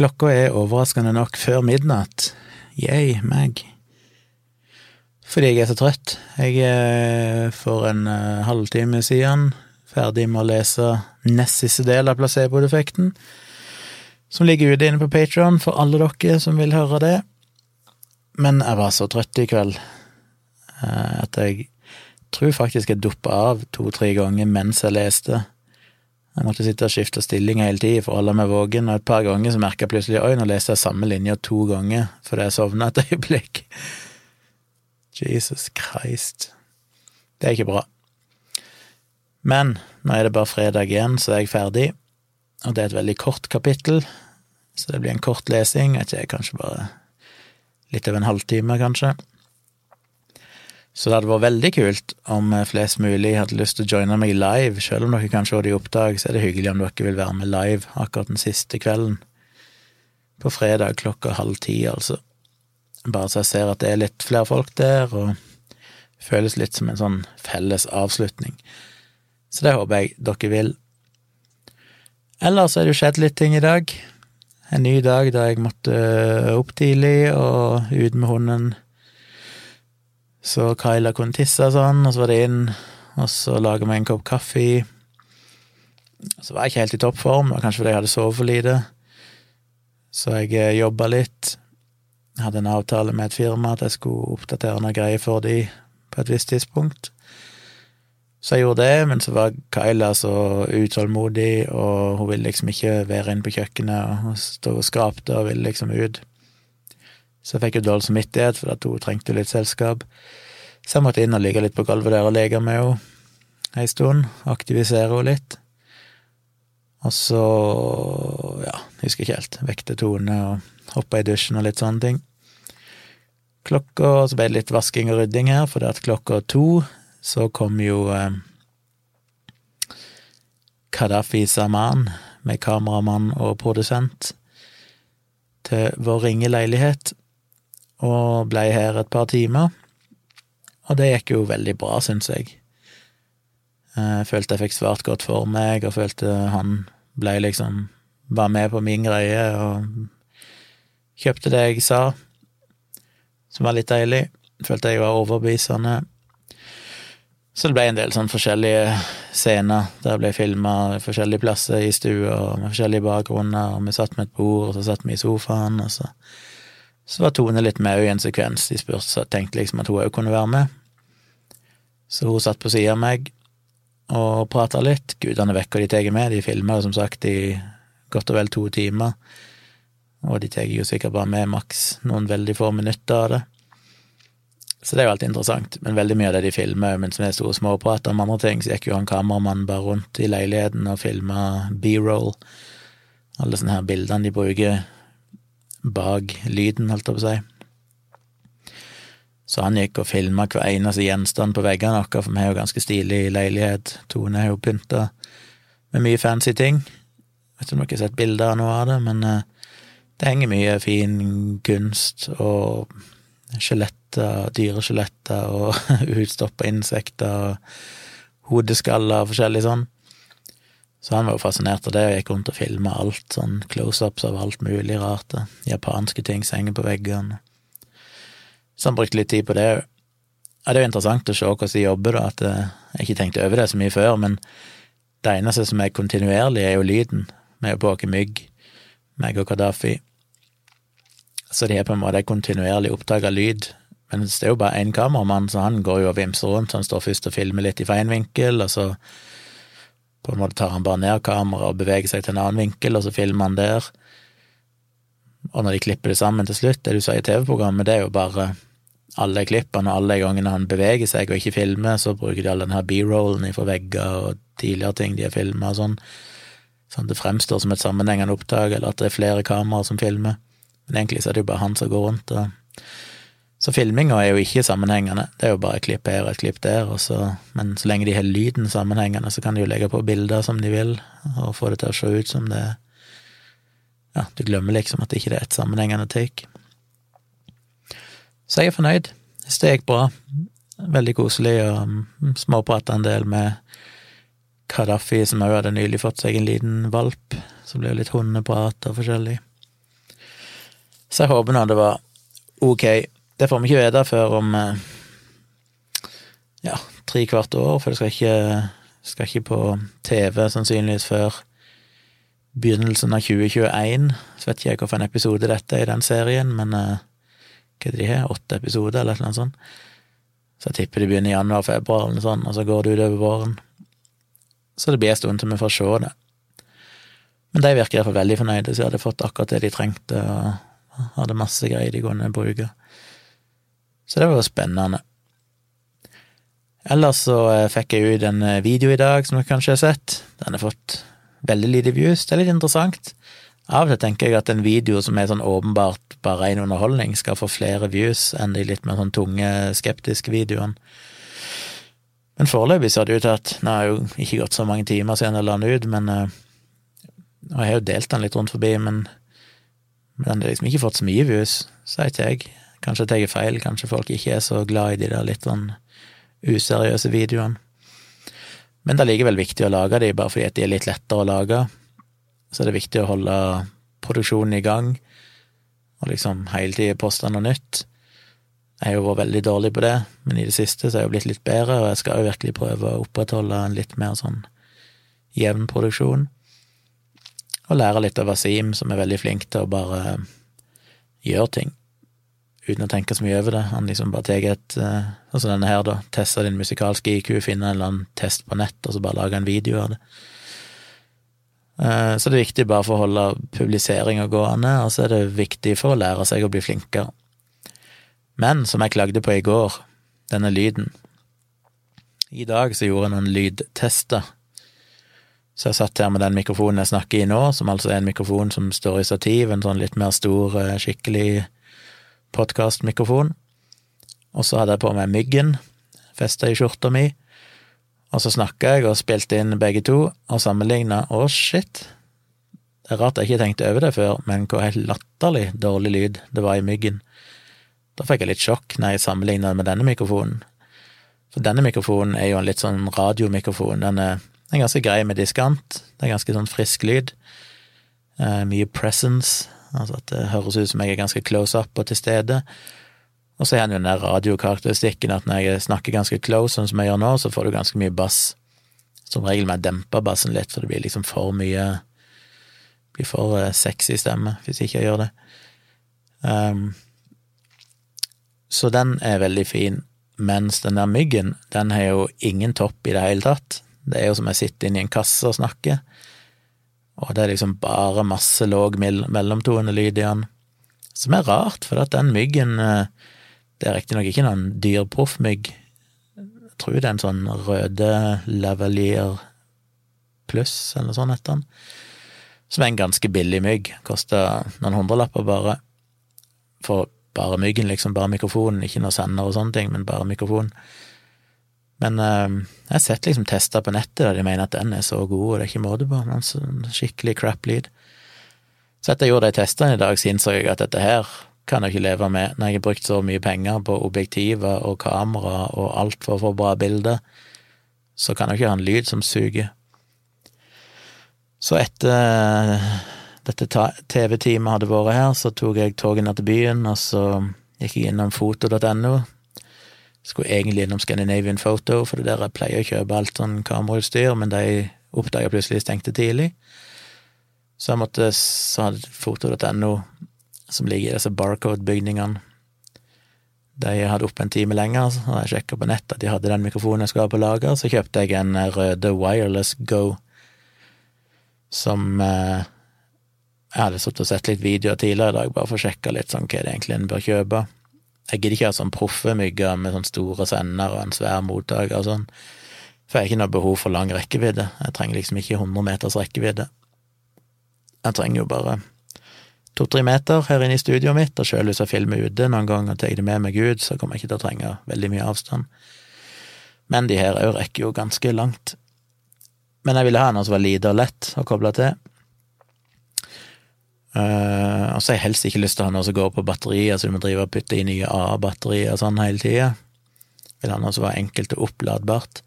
Klokka er overraskende nok før midnatt. Yay, meg. Fordi jeg er så trøtt. Jeg er for en uh, halvtime siden ferdig med å lese nest siste del av placeboeffekten, som ligger ute inne på Patron for alle dere som vil høre det. Men jeg var så trøtt i kveld uh, at jeg tror faktisk jeg duppa av to-tre ganger mens jeg leste. Jeg måtte sitte og skifte stilling hele tida for å holde meg våken, og et par ganger så merka jeg plutselig oi, nå leste jeg samme linja to ganger fordi jeg sovna et øyeblikk. Jesus Christ. Det er ikke bra. Men nå er det bare fredag igjen, så er jeg ferdig, og det er et veldig kort kapittel, så det blir en kort lesing, jeg ikke, kanskje bare litt over en halvtime, kanskje. Så det hadde vært veldig kult om flest mulig hadde lyst til å joine meg live, selv om dere kanskje det i opptak, så er det hyggelig om dere vil være med live akkurat den siste kvelden. På fredag klokka halv ti, altså. Bare så jeg ser at det er litt flere folk der, og føles litt som en sånn felles avslutning. Så det håper jeg dere vil. Ellers er det jo skjedd litt ting i dag. En ny dag da jeg måtte opp tidlig og ut med hunden. Så Kyla kunne tisse og sånn, og så var det inn, og så laga vi en kopp kaffe. Så var jeg ikke helt i toppform, kanskje fordi jeg hadde sovet for lite. Så jeg eh, jobba litt. Hadde en avtale med et firma at jeg skulle oppdatere noen greier for de på et visst tidspunkt. Så jeg gjorde det, men så var Kyla så utålmodig, og hun ville liksom ikke være inne på kjøkkenet og stå og skrapte og ville liksom ut. Så jeg fikk jo dårlig samvittighet for at hun trengte litt selskap. Så jeg måtte inn og ligge litt på gulvet der og leke med henne ei stund, aktivisere henne litt. Og så, ja, husker ikke helt, vekte Tone og hoppa i dusjen og litt sånne ting. Klokka, så ble det litt vasking og rydding her, for det at klokka to så kom jo eh, Kadafi Saman med kameramann og produsent til vår ringe leilighet, og ble her et par timer. Og det gikk jo veldig bra, syns jeg. Jeg følte jeg fikk svart godt for meg, og følte han ble liksom Var med på min greie og kjøpte det jeg sa, som var litt deilig. Følte jeg var overbevisende. Så det ble en del sånn forskjellige scener der jeg ble filma forskjellige plasser i stua, med forskjellige bakgrunner, og vi satt med et bord, og så satt vi i sofaen, og så så var Tone litt med i en sekvens. De spurte, tenkte liksom at hun òg kunne være med. Så hun satt på sida av meg og prata litt. Gudene vekk hva de tar med. De filmer som sagt i godt og vel to timer. Og de tar jo sikkert bare med maks noen veldig få minutter av det. Så det er jo alltid interessant. Men veldig mye av det de filmer mens vi sto og småprata om andre ting, så gikk jo han kameramannen bare rundt i leiligheten og filma B-roll. Alle sånne her bildene de bruker bak lyden, holdt jeg på å si. Så han gikk og filma hver eneste gjenstand på veggene våre, for vi har jo ganske stilig leilighet. Tone har jo pynta med mye fancy ting. Vet ikke om dere har sett bilder av noe av det, men uh, det henger mye fin kunst og skjeletter, dyreskjeletter og utstoppa insekter og hodeskaller og forskjellig sånn. Så han var jo fascinert av det, og gikk rundt og filma alt, sånn close-ups av alt mulig rart, japanske ting som på veggene. Så han brukte litt tid på det òg. Ja, det er jo interessant å se hvordan de jobber, da, at eh, jeg ikke tenkte over det så mye før, men det eneste som er kontinuerlig, er jo lyden. Vi er jo på åke mygg, meg og Kadafi. Så de har på en måte kontinuerlig opptak av lyd. Men det er jo bare én kameramann, så han går jo og vimser rundt. så Han står først og filmer litt i feil vinkel, og så på en måte tar han bare ned kameraet og beveger seg til en annen vinkel, og så filmer han der. Og når de klipper det sammen til slutt, det du sa i TV-programmet, det er jo bare alle klippene og alle gangene han beveger seg og ikke filmer, så bruker de all den her b-rollen fra vegger og tidligere ting de har filma og sånn, sånn at det fremstår som et sammenhengende opptak, eller at det er flere kameraer som filmer. Men egentlig så er det jo bare han som går rundt og så filminga er jo ikke sammenhengende, det er jo bare et klipp her og et klipp der, så, men så lenge de har lyden sammenhengende, så kan de jo legge på bilder som de vil, og få det til å se ut som det Ja, du glemmer liksom at det ikke er et sammenhengende take. Så jeg er fornøyd. Det gikk bra. Veldig koselig, og småprate en del med Kadafi, som òg hadde nylig fått seg en liten valp, så ble litt hundeprat og forskjellig. Så jeg håper nå det var ok. Det får vi ikke vite før om eh, ja, tre kvart år, for det skal ikke, skal ikke på TV sannsynligvis før begynnelsen av 2021. Så vet ikke jeg hvilken episode dette er i den serien, men uh, hva er det de har, åtte episoder eller noe sånt? Så jeg tipper de begynner i januar-februar, eller noe sånt, og så går det utover våren. Så det blir en stund til vi får se det. Men de virker iallfall veldig fornøyde, så de hadde fått akkurat det de trengte, og hadde masse greier de kunne bruke. Så det var spennende. Ellers så eh, fikk jeg ut en eh, video i dag som dere kanskje har sett. Den har fått veldig lite views. Det er litt interessant. Av og til tenker jeg at en video som er sånn åpenbart bare ren underholdning, skal få flere views enn de litt mer sånn tunge, skeptiske videoene. Men foreløpig ser det ut til at Nå har jo ikke gått så mange timer siden jeg la den ut, men Og jeg har jo delt den litt rundt forbi, men, men den har liksom ikke fått så mye views, sier ikke jeg. Kanskje jeg tar feil, kanskje folk ikke er så glad i de der litt sånn useriøse videoene. Men det er likevel viktig å lage de, bare fordi at de er litt lettere å lage. Så det er viktig å holde produksjonen i gang, og liksom hele tida poste noe nytt. Jeg har jo vært veldig dårlig på det, men i det siste så er jeg jo blitt litt bedre, og jeg skal jo virkelig prøve å opprettholde en litt mer sånn jevn produksjon. Og lære litt av Wasim, som er veldig flink til å bare gjøre ting uten å tenke så mye over det. Han liksom bare tar et uh, Sånn denne her, da. Tester din musikalske IQ, finner en eller annen test på nett, og så bare lager en video av det. Uh, så det er viktig bare for å holde publiseringa gående, og så er det viktig for å lære seg å bli flinkere. Men som jeg klagde på i går, denne lyden I dag så gjorde jeg noen lydtester. Så jeg satt her med den mikrofonen jeg snakker i nå, som altså er en mikrofon som står i stativ, en sånn litt mer stor, eh, skikkelig podkastmikrofon. Og så hadde jeg på meg myggen festa i skjorta mi. Og så snakka jeg og spilte inn begge to, og sammenligna. Å, shit! Det er rart jeg ikke tenkte over det før, men hvor helt latterlig dårlig lyd det var i myggen. Da fikk jeg litt sjokk når jeg sammenligna med denne mikrofonen. For denne mikrofonen er jo en litt sånn radiomikrofon. Den er, den ganske grei med diskant. Det er ganske sånn frisk lyd. Eh, mye presence, Altså at det høres ut som jeg er ganske close up og til stede. Og så er han jo den der radiokarakteristikken at når jeg snakker ganske close, sånn som jeg gjør nå, så får du ganske mye bass. Som regel må jeg dempe bassen litt, for det blir liksom for mye blir for uh, sexy stemme hvis ikke jeg gjør det. Um, så den er veldig fin, mens den der myggen, den har jo ingen topp i det hele tatt. Det er jo som jeg sitter inne i en kasse og snakker. Og det er liksom bare masse låg mellomtonelyd i den, som er rart, for at den myggen eh, Det er riktignok ikke noen dyr proffmygg. Jeg tror det er en sånn røde lavalier pluss, eller noe sånt heter den. Som er en ganske billig mygg. Koster noen hundrelapper bare. For bare myggen, liksom. Bare mikrofonen, ikke noe sender og sånne ting, men bare mikrofonen. Men uh, jeg har sett liksom tester på nettet der de mener at den er så god, og det er ikke måte på. Men skikkelig crap-lyd. Så etter jeg gjorde de testene i dag, så innså jeg at dette her kan jeg ikke leve med. Når jeg har brukt så mye penger på objektiver og kamera og alt for å få bra bilder, så kan jeg ikke ha en lyd som suger. Så etter dette TV-teamet hadde vært her, så tok jeg toget ned til byen, og så gikk jeg innom foto.no, skulle egentlig innom Scandinavian Photo, for det der jeg pleier å kjøpe alt sånn kamerautstyr, men de oppdaga plutselig stengte tidlig. Så jeg måtte Så hadde foto.no, som ligger i disse Barcode-bygningene, de hadde oppe en time lenger, så jeg sjekka på nett at de hadde den mikrofonen jeg skulle ha på lager, så kjøpte jeg en røde Wireless Go, som eh, Jeg hadde sittet og sett litt videoer tidligere i dag, bare for å sjekke litt sånn hva det egentlig en bør kjøpe. Jeg gidder ikke ha sånn proffe mygger med sånn store sender og en svær mottaker og sånn, for jeg har ikke noe behov for lang rekkevidde. Jeg trenger liksom ikke 100 meters rekkevidde. Jeg trenger jo bare to-tre meter her inne i studioet mitt, og sjøl hvis jeg filmer ute noen gang og tar det med meg ut, så kommer jeg ikke til å trenge veldig mye avstand. Men de her òg rekker jo ganske langt. Men jeg ville ha noe som var lite og lett å koble til. Uh, og så har jeg helst ikke lyst til å ha noe som går på batterier, så du må drive og putte i nye A-batterier og sånn hele tida. Vil ha noe som var enkelt og oppladbart.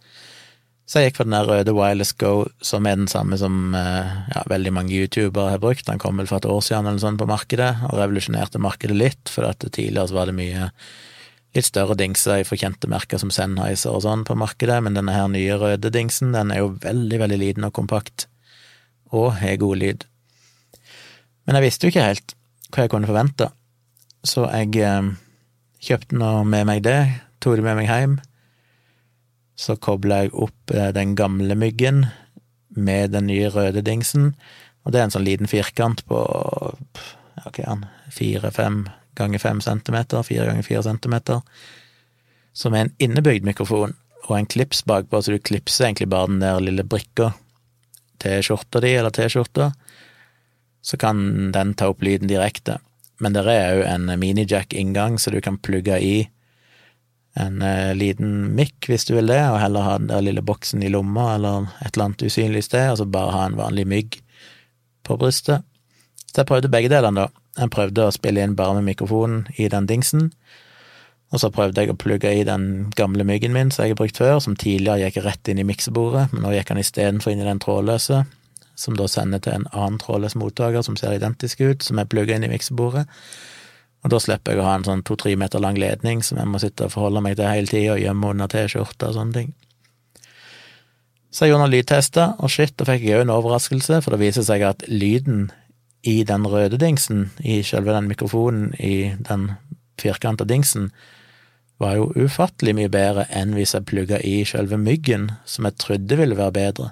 Så jeg gikk for den der røde Wireless Go, som er den samme som eh, ja, veldig mange youtubere har brukt. Den kom vel for et år siden eller sånn på markedet, og revolusjonerte markedet litt, for at tidligere så var det mye litt større dingser i kjente merker som Sennheiser og sånn på markedet, men denne her nye røde dingsen, den er jo veldig, veldig liten og kompakt, og har god lyd. Men jeg visste jo ikke helt hva jeg kunne forvente, så jeg eh, kjøpte nå med meg det, tok det med meg hjem. Så kobla jeg opp eh, den gamle myggen med den nye røde dingsen, og det er en sånn liten firkant på ja, fire-fem ganger fem centimeter, fire ganger fire centimeter, som er en innebygd mikrofon og en klips bakpå, så du klipser egentlig bare den der lille brikka til skjorta di eller T-skjorta, så kan den ta opp lyden direkte. Men det er òg en minijack-inngang, så du kan plugge i en uh, liten mikk hvis du vil det, og heller ha den der lille boksen i lomma eller et eller annet usynlig sted, og så bare ha en vanlig mygg på brystet. Så jeg prøvde begge delene, da. Jeg prøvde å spille inn bare med mikrofonen i den dingsen, og så prøvde jeg å plugge i den gamle myggen min som jeg har brukt før, som tidligere gikk rett inn i miksebordet, men nå gikk han istedenfor inn i den trådløse, som da sender til en annen trådløs mottaker som ser identisk ut, som er plugga inn i miksebordet. Og da slipper jeg å ha en sånn to-tre meter lang ledning som jeg må sitte og forholde meg til hele tida, og gjemme under T-skjorta og sånne ting. Så jeg gjorde noen lydtester, og shit, da fikk jeg òg en overraskelse, for det viser seg at lyden i den røde dingsen, i selve den mikrofonen i den firkanta dingsen, var jo ufattelig mye bedre enn hvis jeg plugga i selve myggen, som jeg trodde ville være bedre.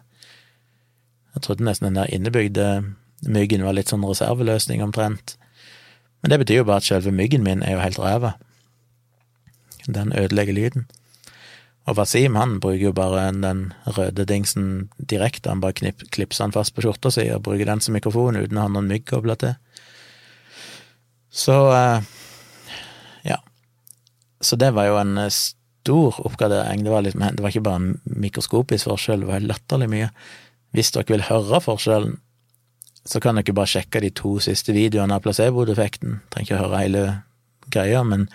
Jeg trodde nesten den der innebygde myggen var litt sånn reserveløsning, omtrent. Men det betyr jo bare at selve myggen min er jo helt ræva. Den ødelegger lyden. Og Wasim han bruker jo bare den røde dingsen direkte, han bare knip, klipser den fast på skjorta si og bruker den som mikrofon uten å ha noen mygg kobla til. Så eh, ja. Så det var jo en eh, stor oppgradering. Det var, liksom, det var ikke bare en mikroskopisk forskjell, det var latterlig mye. Hvis dere vil høre forskjellen, så kan dere bare sjekke de to siste videoene av placebo-defekten. Trenger ikke å høre hele greia, men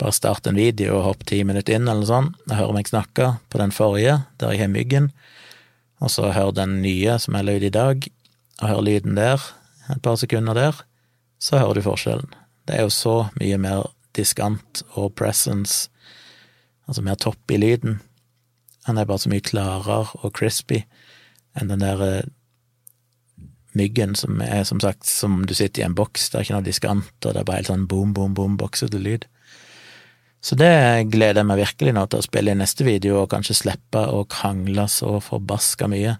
bare start en video og hopp ti minutter inn, eller sånn, Jeg hører meg snakke på den forrige, der jeg har myggen, og så hør den nye som la ut i dag, og hør lyden der, et par sekunder der, så hører du forskjellen. Det er jo så mye mer diskant og presence, altså mer topp i lyden. Han er bare så mye klarere og crispy enn den der eh, myggen som er som sagt som du sitter i en boks, det er ikke noe diskant, og det er bare helt sånn boom, boom, boom, boksete lyd. Så det gleder jeg meg virkelig nå til å spille i neste video, og kanskje slippe å krangle så forbaska mye.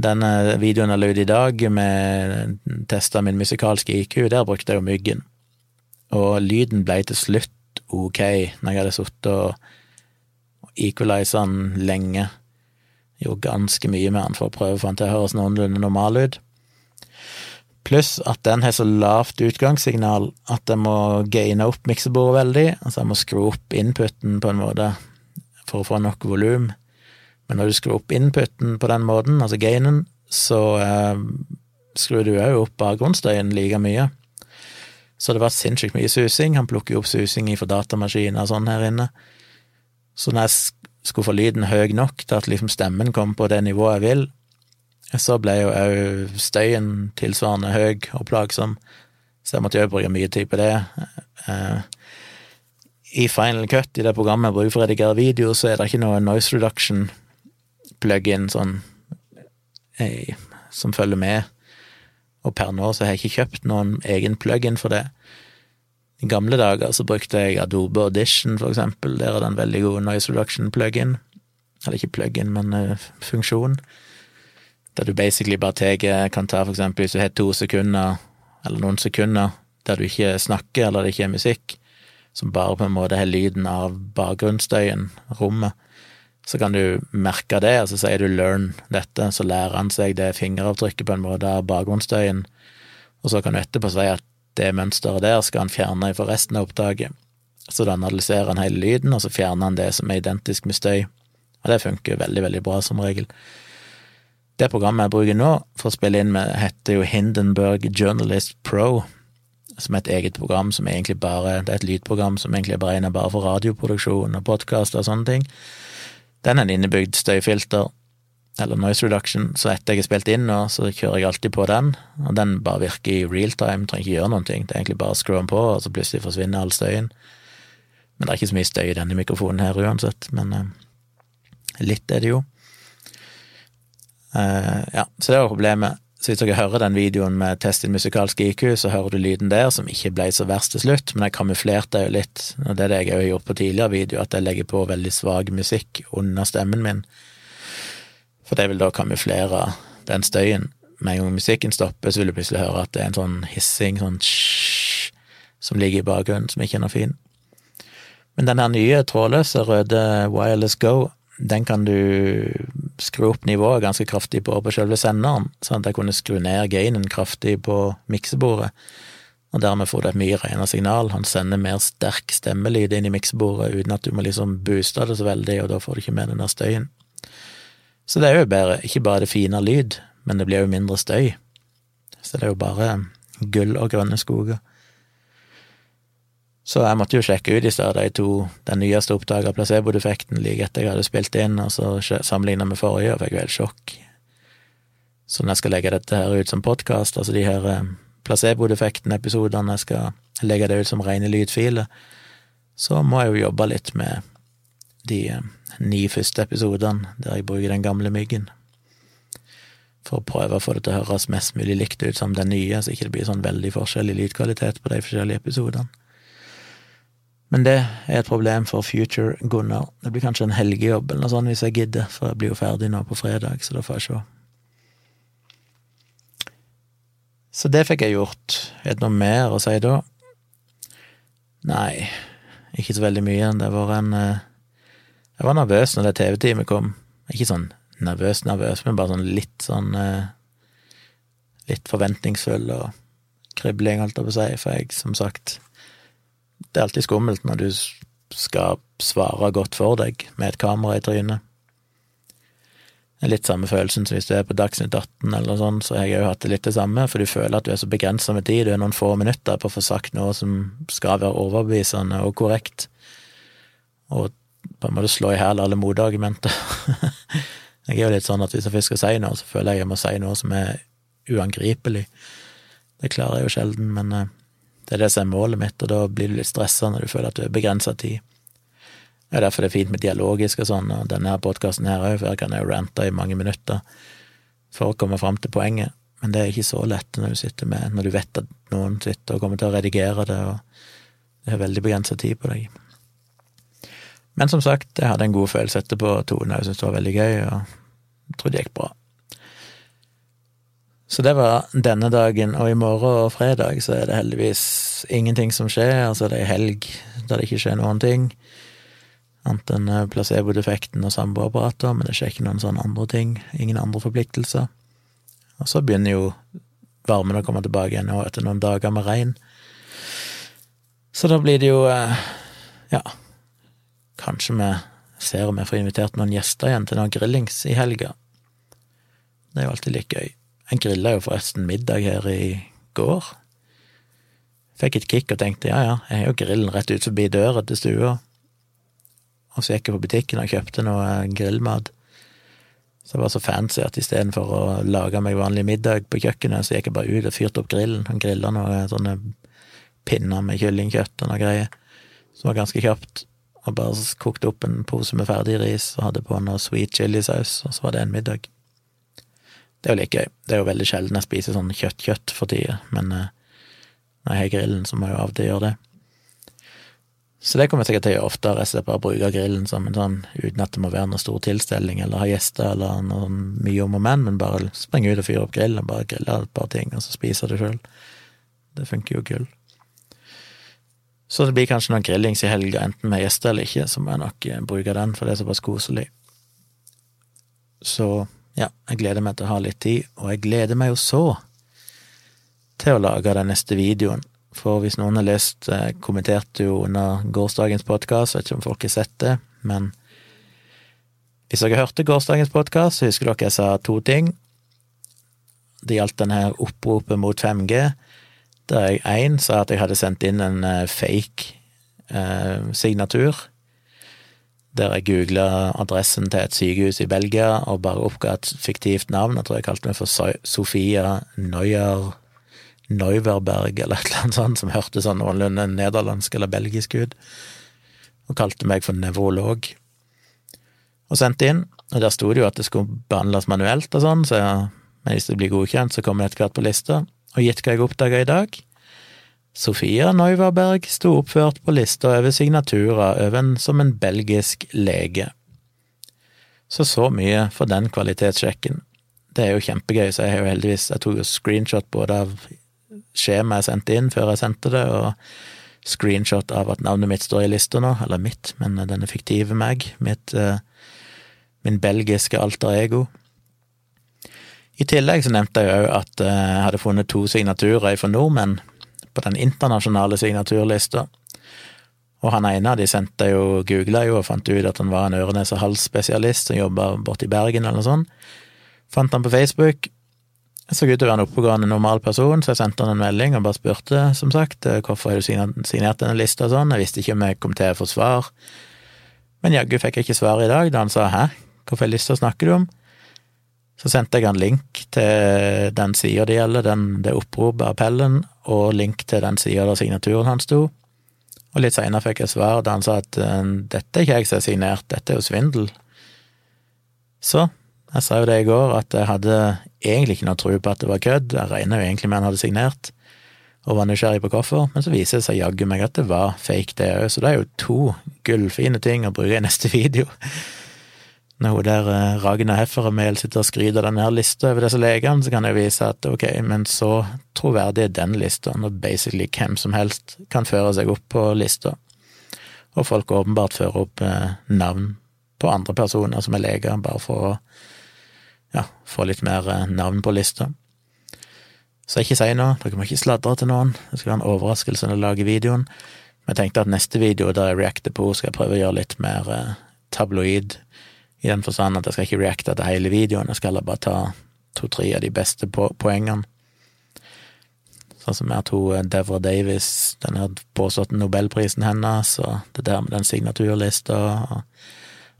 Denne videoen jeg la ut i dag, med testa min musikalske IQ, der brukte jeg jo myggen. Og lyden ble til slutt ok, når jeg hadde sittet og equaliza den lenge. Gjorde ganske mye med den for å prøve å få den til å høres noenlunde normal ut. Pluss at den har så lavt utgangssignal at jeg må gaine opp miksebordet veldig. Altså jeg må skru opp inputen på en måte for å få nok volum. Men når du skrur opp inputen på den måten, altså gainen, så eh, skrur du òg opp bakgrunnsstøyen like mye. Så det var sinnssykt mye susing. Han plukker jo opp susing fra datamaskiner og sånn her inne. Så når jeg skulle få lyden høy nok til at liksom stemmen kom på det nivået jeg vil, så ble jo òg støyen tilsvarende høy og plagsom, så jeg måtte jo bruke mye tid på det. Eh, I Final Cut, i det programmet jeg bruker for å redigere video, så er det ikke noe noise reduction plug-in sånn eh, som følger med, og per nå så har jeg ikke kjøpt noen egen plug-in for det. I gamle dager så brukte jeg Adobe Audition, for eksempel, der er det en veldig god noise reduction plug-in. Eller ikke plug-in, men uh, funksjon. Der du basically bare tar, kan ta for eksempel hvis du har to sekunder, eller noen sekunder, der du ikke snakker eller det ikke er musikk, som bare på en måte har lyden av bakgrunnsstøyen, rommet, så kan du merke det, og så sier du 'learn' dette, så lærer han seg det fingeravtrykket på en måte av bakgrunnsstøyen, og så kan du etterpå si at det mønsteret der skal han fjerne for resten av opptaket. Så da analyserer han hele lyden, og så fjerner han det som er identisk med støy. Og det funker veldig, veldig bra som regel. Det programmet jeg bruker nå for å spille inn med, heter jo Hindenburg Journalist Pro, som er et eget program som egentlig bare Det er et lydprogram som egentlig er beregna bare for radioproduksjon og podkast og sånne ting. Den er en innebygd støyfilter, eller noise reduction, så etter jeg har spilt inn nå, så kjører jeg alltid på den, og den bare virker i real time, trenger ikke gjøre noen ting. Det er egentlig bare å skru den på, og så plutselig forsvinner all støyen. Men det er ikke så mye støy i denne mikrofonen her uansett, men eh, litt er det jo. Uh, ja, så det var problemet. Så hvis dere hører den videoen med test din musikalsk IQ, så hører du lyden der, som ikke ble så verst til slutt, men jeg kamuflerte jo litt, og det er det jeg har gjort på tidligere video, at jeg legger på veldig svak musikk under stemmen min, for det vil da kamuflere den støyen. Med en gang musikken stopper, så vil du plutselig høre at det er en sånn hissing, sånn tsj, som ligger i bakgrunnen, som ikke er noe fin. Men den her nye trådløse røde Wireless Go den kan du skru opp nivået ganske kraftig på på selve senderen, sånn at jeg kunne skru ned gainen kraftig på miksebordet, og dermed får du et mye renere signal. Han sender mer sterk stemmelyd inn i miksebordet uten at du må liksom booste det så veldig, og da får du ikke med den der støyen. Så det er jo bare, ikke bare det fine lyd, men det blir jo mindre støy. Så det er jo bare gull og grønne skoger. Så jeg måtte jo sjekke ut i stedet de to, den nyeste oppdaga av placebo-defekten like etter jeg hadde spilt inn, og så sammenligna med forrige, og fikk jo sjokk. Så når jeg skal legge dette her ut som podkast, altså de her eh, placebo-defekten-episodene, jeg skal legge det ut som rene lydfiler, så må jeg jo jobbe litt med de eh, ni første episodene der jeg bruker den gamle myggen. For å prøve å få det til å høres mest mulig likt ut som den nye, så ikke det blir sånn veldig forskjellig lydkvalitet på de forskjellige episodene. Men det er et problem for future Gunnar. Det blir kanskje en helgejobb eller noe sånt hvis jeg gidder, for jeg blir jo ferdig nå på fredag, så da får jeg se. Så det fikk jeg gjort. Er det noe mer å si da? Nei, ikke så veldig mye. Det var en eh, Jeg var nervøs når det TV-teamet kom. Ikke sånn nervøs, nervøs, men bare sånn litt sånn eh, Litt forventningsfull og kribling, holdt jeg på å si, for jeg, som sagt det er alltid skummelt når du skal svare godt for deg med et kamera i trynet. Det er litt samme følelsen som hvis du er på Dagsnytt 18 eller noe sånt, så har jeg jo hatt det litt det samme, for du føler at du er så begrensa med tid, du er noen få minutter på å få sagt noe som skal være overbevisende og korrekt, og på en måte slå i hæl alle motargumenter. jeg er jo litt sånn at hvis jeg først skal si noe, så føler jeg jeg må si noe som er uangripelig. Det klarer jeg jo sjelden, men eh, det er det som er målet mitt, og da blir du litt stressa når du føler at du har begrensa tid. Det er derfor det er fint med dialogisk og sånn, og denne podkasten her òg, for her kan jeg jo rante i mange minutter for å komme fram til poenget, men det er ikke så lett når du sitter med, når du vet at noen sitter og kommer til å redigere det, og det har veldig begrensa tid på deg. Men som sagt, jeg hadde en god følelse etterpå, Tone jeg syntes det var veldig gøy, og jeg trodde det gikk bra. Så det var denne dagen, og i morgen og fredag så er det heldigvis ingenting som skjer. Altså det er helg da det ikke skjer noen ting, annet enn eh, placebo-defekten og samboerapparater, men det skjer ikke noen sånne andre ting, ingen andre forpliktelser. Og så begynner jo varmen å komme tilbake igjen nå etter noen dager med regn. Så da blir det jo, eh, ja, kanskje vi ser om vi får invitert noen gjester igjen til noen grillings i helga. Det er jo alltid litt gøy. Jeg grilla jo forresten middag her i går. Fikk et kick og tenkte ja ja, jeg har jo grillen rett ut forbi døra til stua. Og så gikk jeg på butikken og kjøpte noe grillmat. Så det var så fancy at istedenfor å lage meg vanlig middag på kjøkkenet, så gikk jeg bare ut og fyrte opp grillen og grilla noen sånne pinner med kyllingkjøtt og noe greier, som var ganske kjapt. Og bare kokte opp en pose med ferdig ris og hadde på noe sweet chilisaus, og så var det en middag. Det er jo litt gøy. Det er jo veldig sjelden jeg spiser sånn kjøtt-kjøtt for tida, men uh, når jeg har grillen, så må jeg jo av og til gjøre det. Så det kommer jeg sikkert til å gjøre oftere, jeg bare bruke grillen som en sånn, uten at det må være noen stor tilstelning eller ha gjester eller noe mye om og men, men bare springe ut og fyre opp grillen bare grille et par ting, og så spise det sjøl. Det funker jo gull. Så det blir kanskje noen grillings i helga, enten med gjester eller ikke, så må jeg nok eh, bruke den, for det er såpass koselig. Så ja, jeg gleder meg til å ha litt tid, og jeg gleder meg jo så til å lage den neste videoen. For hvis noen har lest, eh, kommenterte jo under gårsdagens podkast, vet ikke om folk har sett det, men hvis dere hørte gårsdagens podkast, så husker dere jeg sa to ting. Det gjaldt denne oppropet mot 5G, der jeg én sa at jeg hadde sendt inn en eh, fake eh, signatur der jeg googla adressen til et sykehus i Belgia og bare oppga et fiktivt navn. Jeg tror jeg kalte meg for Sofia Neuer Neuverberg eller et eller annet sånt, som hørtes sånn noenlunde nederlandsk eller belgisk ut, og kalte meg for nevrolog. Og sendte inn, og der sto det jo at det skulle behandles manuelt og sånn, så men hvis det blir godkjent, så kommer det etter hvert på lista. Og gitt hva jeg oppdaga i dag? Sofia Neuverberg sto oppført på lista over signaturer over som en belgisk lege. Så så mye for den kvalitetssjekken. Det er jo kjempegøy, så jeg har jo heldigvis Jeg tok jo screenshot både av skjemaet jeg sendte inn før jeg sendte det, og screenshot av at navnet mitt står i lista nå. Eller mitt, men denne fiktive meg. Mitt, uh, min belgiske alter ego. I tillegg så nevnte jeg jo at eh, jeg hadde funnet to signaturer for nordmenn på den internasjonale signaturlista. Og han ene av de sendte jo, googla jo og fant ut at han var en øre, nese, hals-spesialist som jobba borte i Bergen eller noe sånt. Fant han på Facebook. Jeg så ut til å være en oppegående, normal person, så jeg sendte han en melding og bare spurte, som sagt, eh, hvorfor har du signert denne lista og sånn. Jeg visste ikke om jeg kom til å få svar. Men jaggu fikk jeg ikke svar i dag, da han sa hæ, hvorfor lista snakker du om? Så sendte jeg han link til den sida det gjelder, den, det oppropet, appellen, og link til den sida der signaturen hans sto. Og litt seinere fikk jeg svar der han sa at eh, dette er ikke jeg som har signert, dette er jo svindel. Så jeg sa jo det i går, at jeg hadde egentlig ikke noe tro på at det var kødd, jeg regna jo egentlig med han hadde signert, og var nysgjerrig på hvorfor, men så viser det seg jaggu meg at det var fake, det òg, så det er jo to gullfine ting å bruke i neste video når hun der eh, Ragna Hefferemel sitter og skryter av denne her lista over disse legene, så kan jeg vise at ok, men så troverdig er den lista, når basically hvem som helst kan føre seg opp på lista, og folk åpenbart fører opp eh, navn på andre personer som er leger, bare for å ja, få litt mer eh, navn på lista. Så ikke si noe, dere må ikke sladre til noen, det skal være en overraskelse når jeg lager videoen. Men jeg tenkte at neste video der jeg reacter på skal jeg prøve å gjøre litt mer tabloid i den forstand at jeg skal ikke reacte til hele videoen, jeg skal bare ta to-tre av de beste poengene. Sånn som at hun eh, Devra Davis, den her påståtte nobelprisen hennes, og det der med den signaturlista, og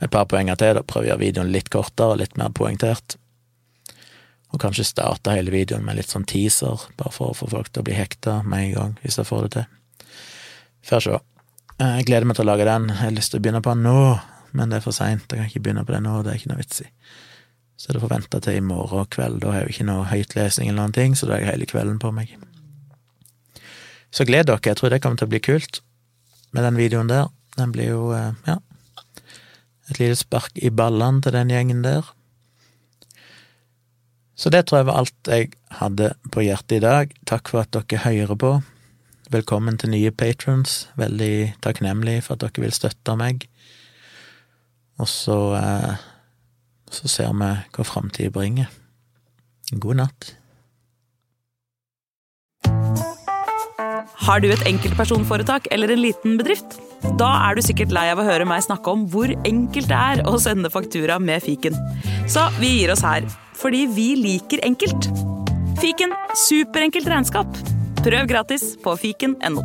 et par poenger til. Da prøver jeg å gjøre videoen litt kortere og litt mer poengtert. Og kanskje starte hele videoen med litt sånn teaser, bare for å få folk til å bli hekta med en gang, hvis jeg får det til. Får se. Eh, jeg gleder meg til å lage den. Jeg har lyst til å begynne på den nå, men det er for seint, jeg kan ikke begynne på det nå, det er ikke noe vits i. Så det får vente til i morgen kveld, da har jeg jo ikke noe høytlesning eller noen ting, så da har jeg hele kvelden på meg. Så gled dere, jeg tror det kommer til å bli kult med den videoen der. Den blir jo, eh, ja, et lite spark i ballene til den gjengen der. Så det tror jeg var alt jeg hadde på hjertet i dag. Takk for at dere hører på. Velkommen til nye patrons. Veldig takknemlig for at dere vil støtte meg. Og så, eh, så ser vi hva framtida bringer. God natt. Har du et enkeltpersonforetak eller en liten bedrift? Da er du sikkert lei av å høre meg snakke om hvor enkelt det er å sende faktura med fiken. Så vi gir oss her, fordi vi liker enkelt. Fiken superenkelt regnskap. Prøv gratis på fiken.no.